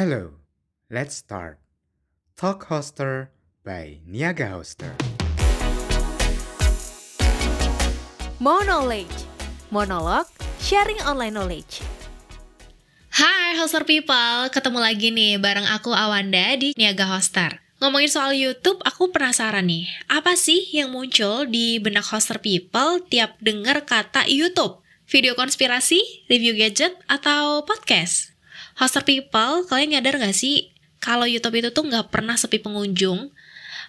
Hello, let's start. Talk Hoster by Niaga Hoster. More Knowledge Monolog Sharing Online Knowledge Hai Hoster People, ketemu lagi nih bareng aku Awanda di Niaga Hoster. Ngomongin soal YouTube, aku penasaran nih, apa sih yang muncul di benak Hoster People tiap dengar kata YouTube? Video konspirasi, review gadget, atau podcast? Hoster People, kalian nyadar gak sih kalau YouTube itu tuh nggak pernah sepi pengunjung?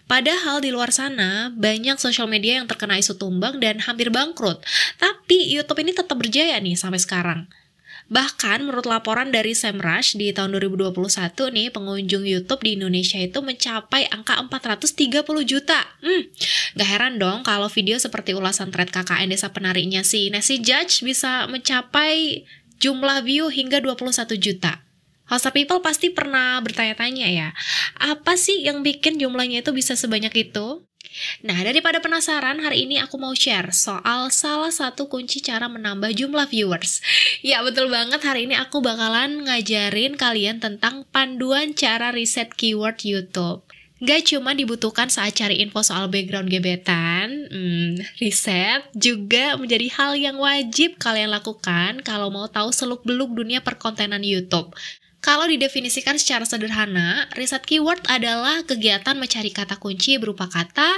Padahal di luar sana banyak sosial media yang terkena isu tumbang dan hampir bangkrut. Tapi YouTube ini tetap berjaya nih sampai sekarang. Bahkan menurut laporan dari SEMrush di tahun 2021 nih, pengunjung YouTube di Indonesia itu mencapai angka 430 juta. Hmm, gak heran dong kalau video seperti ulasan thread KKN Desa Penarinya si Nancy Judge bisa mencapai jumlah view hingga 21 juta. Hoster People pasti pernah bertanya-tanya ya, apa sih yang bikin jumlahnya itu bisa sebanyak itu? Nah, daripada penasaran, hari ini aku mau share soal salah satu kunci cara menambah jumlah viewers. Ya, betul banget hari ini aku bakalan ngajarin kalian tentang panduan cara riset keyword YouTube. Gak cuma dibutuhkan saat cari info soal background gebetan, hmm, riset juga menjadi hal yang wajib kalian lakukan kalau mau tahu seluk-beluk dunia perkontenan YouTube. Kalau didefinisikan secara sederhana, riset keyword adalah kegiatan mencari kata kunci berupa kata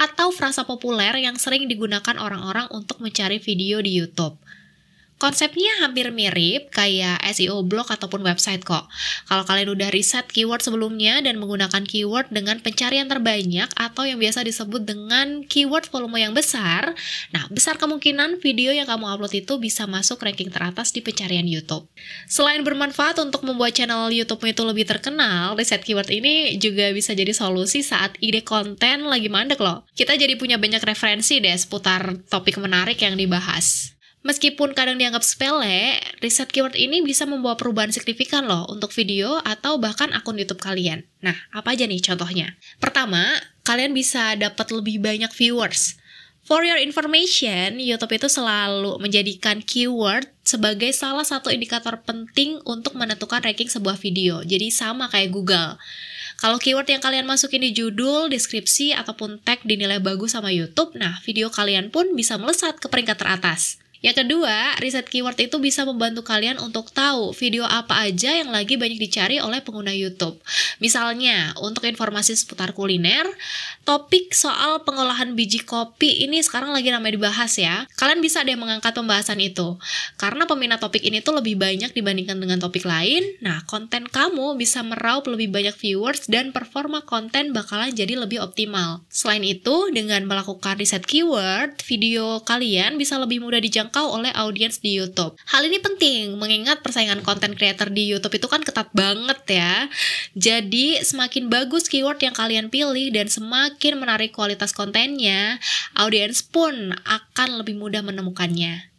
atau frasa populer yang sering digunakan orang-orang untuk mencari video di YouTube. Konsepnya hampir mirip kayak SEO blog ataupun website kok. Kalau kalian udah riset keyword sebelumnya dan menggunakan keyword dengan pencarian terbanyak atau yang biasa disebut dengan keyword volume yang besar, nah besar kemungkinan video yang kamu upload itu bisa masuk ranking teratas di pencarian YouTube. Selain bermanfaat untuk membuat channel YouTube itu lebih terkenal, riset keyword ini juga bisa jadi solusi saat ide konten lagi mandek loh. Kita jadi punya banyak referensi deh seputar topik menarik yang dibahas. Meskipun kadang dianggap sepele, riset keyword ini bisa membawa perubahan signifikan loh untuk video atau bahkan akun YouTube kalian. Nah, apa aja nih contohnya? Pertama, kalian bisa dapat lebih banyak viewers. For your information, YouTube itu selalu menjadikan keyword sebagai salah satu indikator penting untuk menentukan ranking sebuah video. Jadi sama kayak Google. Kalau keyword yang kalian masukin di judul, deskripsi, ataupun tag dinilai bagus sama YouTube, nah video kalian pun bisa melesat ke peringkat teratas. Yang kedua, riset keyword itu bisa membantu kalian untuk tahu video apa aja yang lagi banyak dicari oleh pengguna YouTube. Misalnya, untuk informasi seputar kuliner, topik soal pengolahan biji kopi ini sekarang lagi ramai dibahas ya. Kalian bisa deh mengangkat pembahasan itu. Karena peminat topik ini tuh lebih banyak dibandingkan dengan topik lain, nah konten kamu bisa meraup lebih banyak viewers dan performa konten bakalan jadi lebih optimal. Selain itu, dengan melakukan riset keyword, video kalian bisa lebih mudah dijangkau dijangkau oleh audiens di YouTube. Hal ini penting mengingat persaingan konten creator di YouTube itu kan ketat banget ya. Jadi semakin bagus keyword yang kalian pilih dan semakin menarik kualitas kontennya, audiens pun akan lebih mudah menemukannya.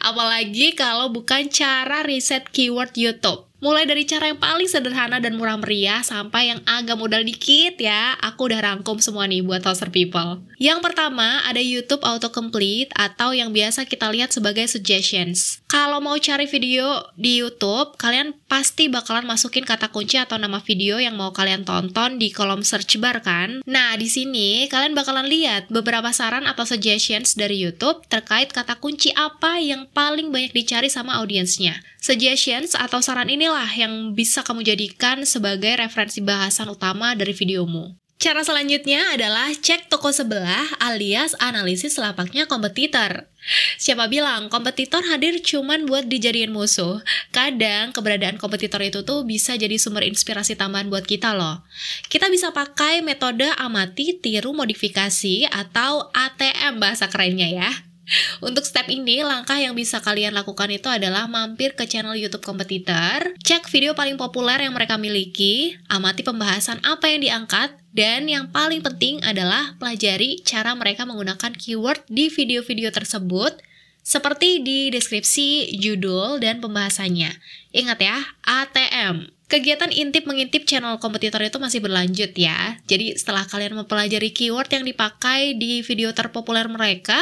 Apalagi kalau bukan cara riset keyword YouTube. Mulai dari cara yang paling sederhana dan murah meriah sampai yang agak modal dikit ya, aku udah rangkum semua nih buat Toaster People. Yang pertama ada YouTube Autocomplete atau yang biasa kita lihat sebagai suggestions. Kalau mau cari video di YouTube, kalian pasti bakalan masukin kata kunci atau nama video yang mau kalian tonton di kolom search bar kan? Nah, di sini kalian bakalan lihat beberapa saran atau suggestions dari YouTube terkait kata kunci apa yang paling banyak dicari sama audiensnya. Suggestions atau saran inilah yang bisa kamu jadikan sebagai referensi bahasan utama dari videomu. Cara selanjutnya adalah cek toko sebelah alias analisis lapaknya kompetitor. Siapa bilang kompetitor hadir cuman buat dijadiin musuh? Kadang keberadaan kompetitor itu tuh bisa jadi sumber inspirasi tambahan buat kita loh. Kita bisa pakai metode amati, tiru, modifikasi atau ATM bahasa kerennya ya. Untuk step ini, langkah yang bisa kalian lakukan itu adalah mampir ke channel YouTube kompetitor, cek video paling populer yang mereka miliki, amati pembahasan apa yang diangkat, dan yang paling penting adalah pelajari cara mereka menggunakan keyword di video-video tersebut, seperti di deskripsi, judul, dan pembahasannya. Ingat ya, ATM, Kegiatan intip-mengintip channel kompetitor itu masih berlanjut ya. Jadi setelah kalian mempelajari keyword yang dipakai di video terpopuler mereka,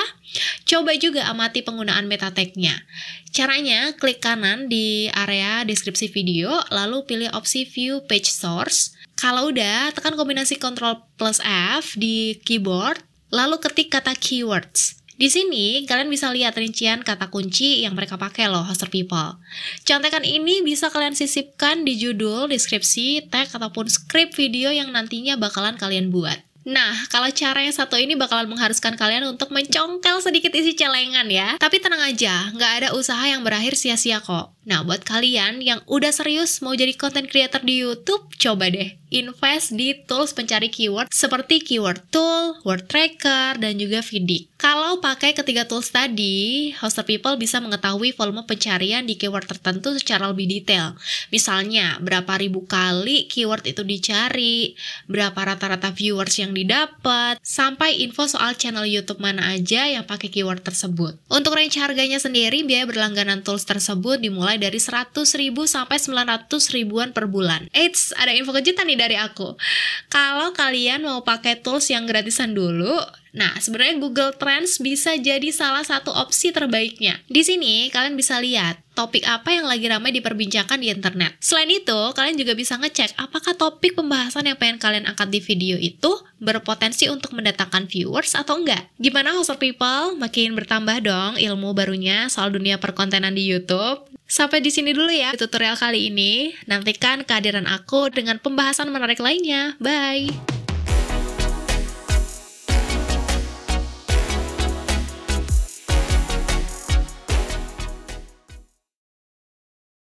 coba juga amati penggunaan meta tag-nya. Caranya, klik kanan di area deskripsi video, lalu pilih opsi View Page Source. Kalau udah, tekan kombinasi Ctrl plus F di keyboard, lalu ketik kata keywords. Di sini, kalian bisa lihat rincian kata kunci yang mereka pakai loh, hoster people. Contekan ini bisa kalian sisipkan di judul, deskripsi, tag, ataupun script video yang nantinya bakalan kalian buat. Nah, kalau cara yang satu ini bakalan mengharuskan kalian untuk mencongkel sedikit isi celengan ya. Tapi tenang aja, nggak ada usaha yang berakhir sia-sia kok. Nah, buat kalian yang udah serius mau jadi content creator di YouTube, coba deh invest di tools pencari keyword seperti Keyword Tool, Word Tracker, dan juga Vidik. Kalau pakai ketiga tools tadi, hoster people bisa mengetahui volume pencarian di keyword tertentu secara lebih detail. Misalnya, berapa ribu kali keyword itu dicari, berapa rata-rata viewers yang didapat, sampai info soal channel YouTube mana aja yang pakai keyword tersebut. Untuk range harganya sendiri, biaya berlangganan tools tersebut dimulai dari 100 ribu sampai 900 ribuan per bulan. Eits, ada info kejutan nih dari aku. Kalau kalian mau pakai tools yang gratisan dulu, Nah, sebenarnya Google Trends bisa jadi salah satu opsi terbaiknya. Di sini, kalian bisa lihat topik apa yang lagi ramai diperbincangkan di internet. Selain itu, kalian juga bisa ngecek apakah topik pembahasan yang pengen kalian angkat di video itu berpotensi untuk mendatangkan viewers atau enggak. Gimana hoster people? Makin bertambah dong ilmu barunya soal dunia perkontenan di YouTube. Sampai di sini dulu ya tutorial kali ini. Nantikan kehadiran aku dengan pembahasan menarik lainnya. Bye!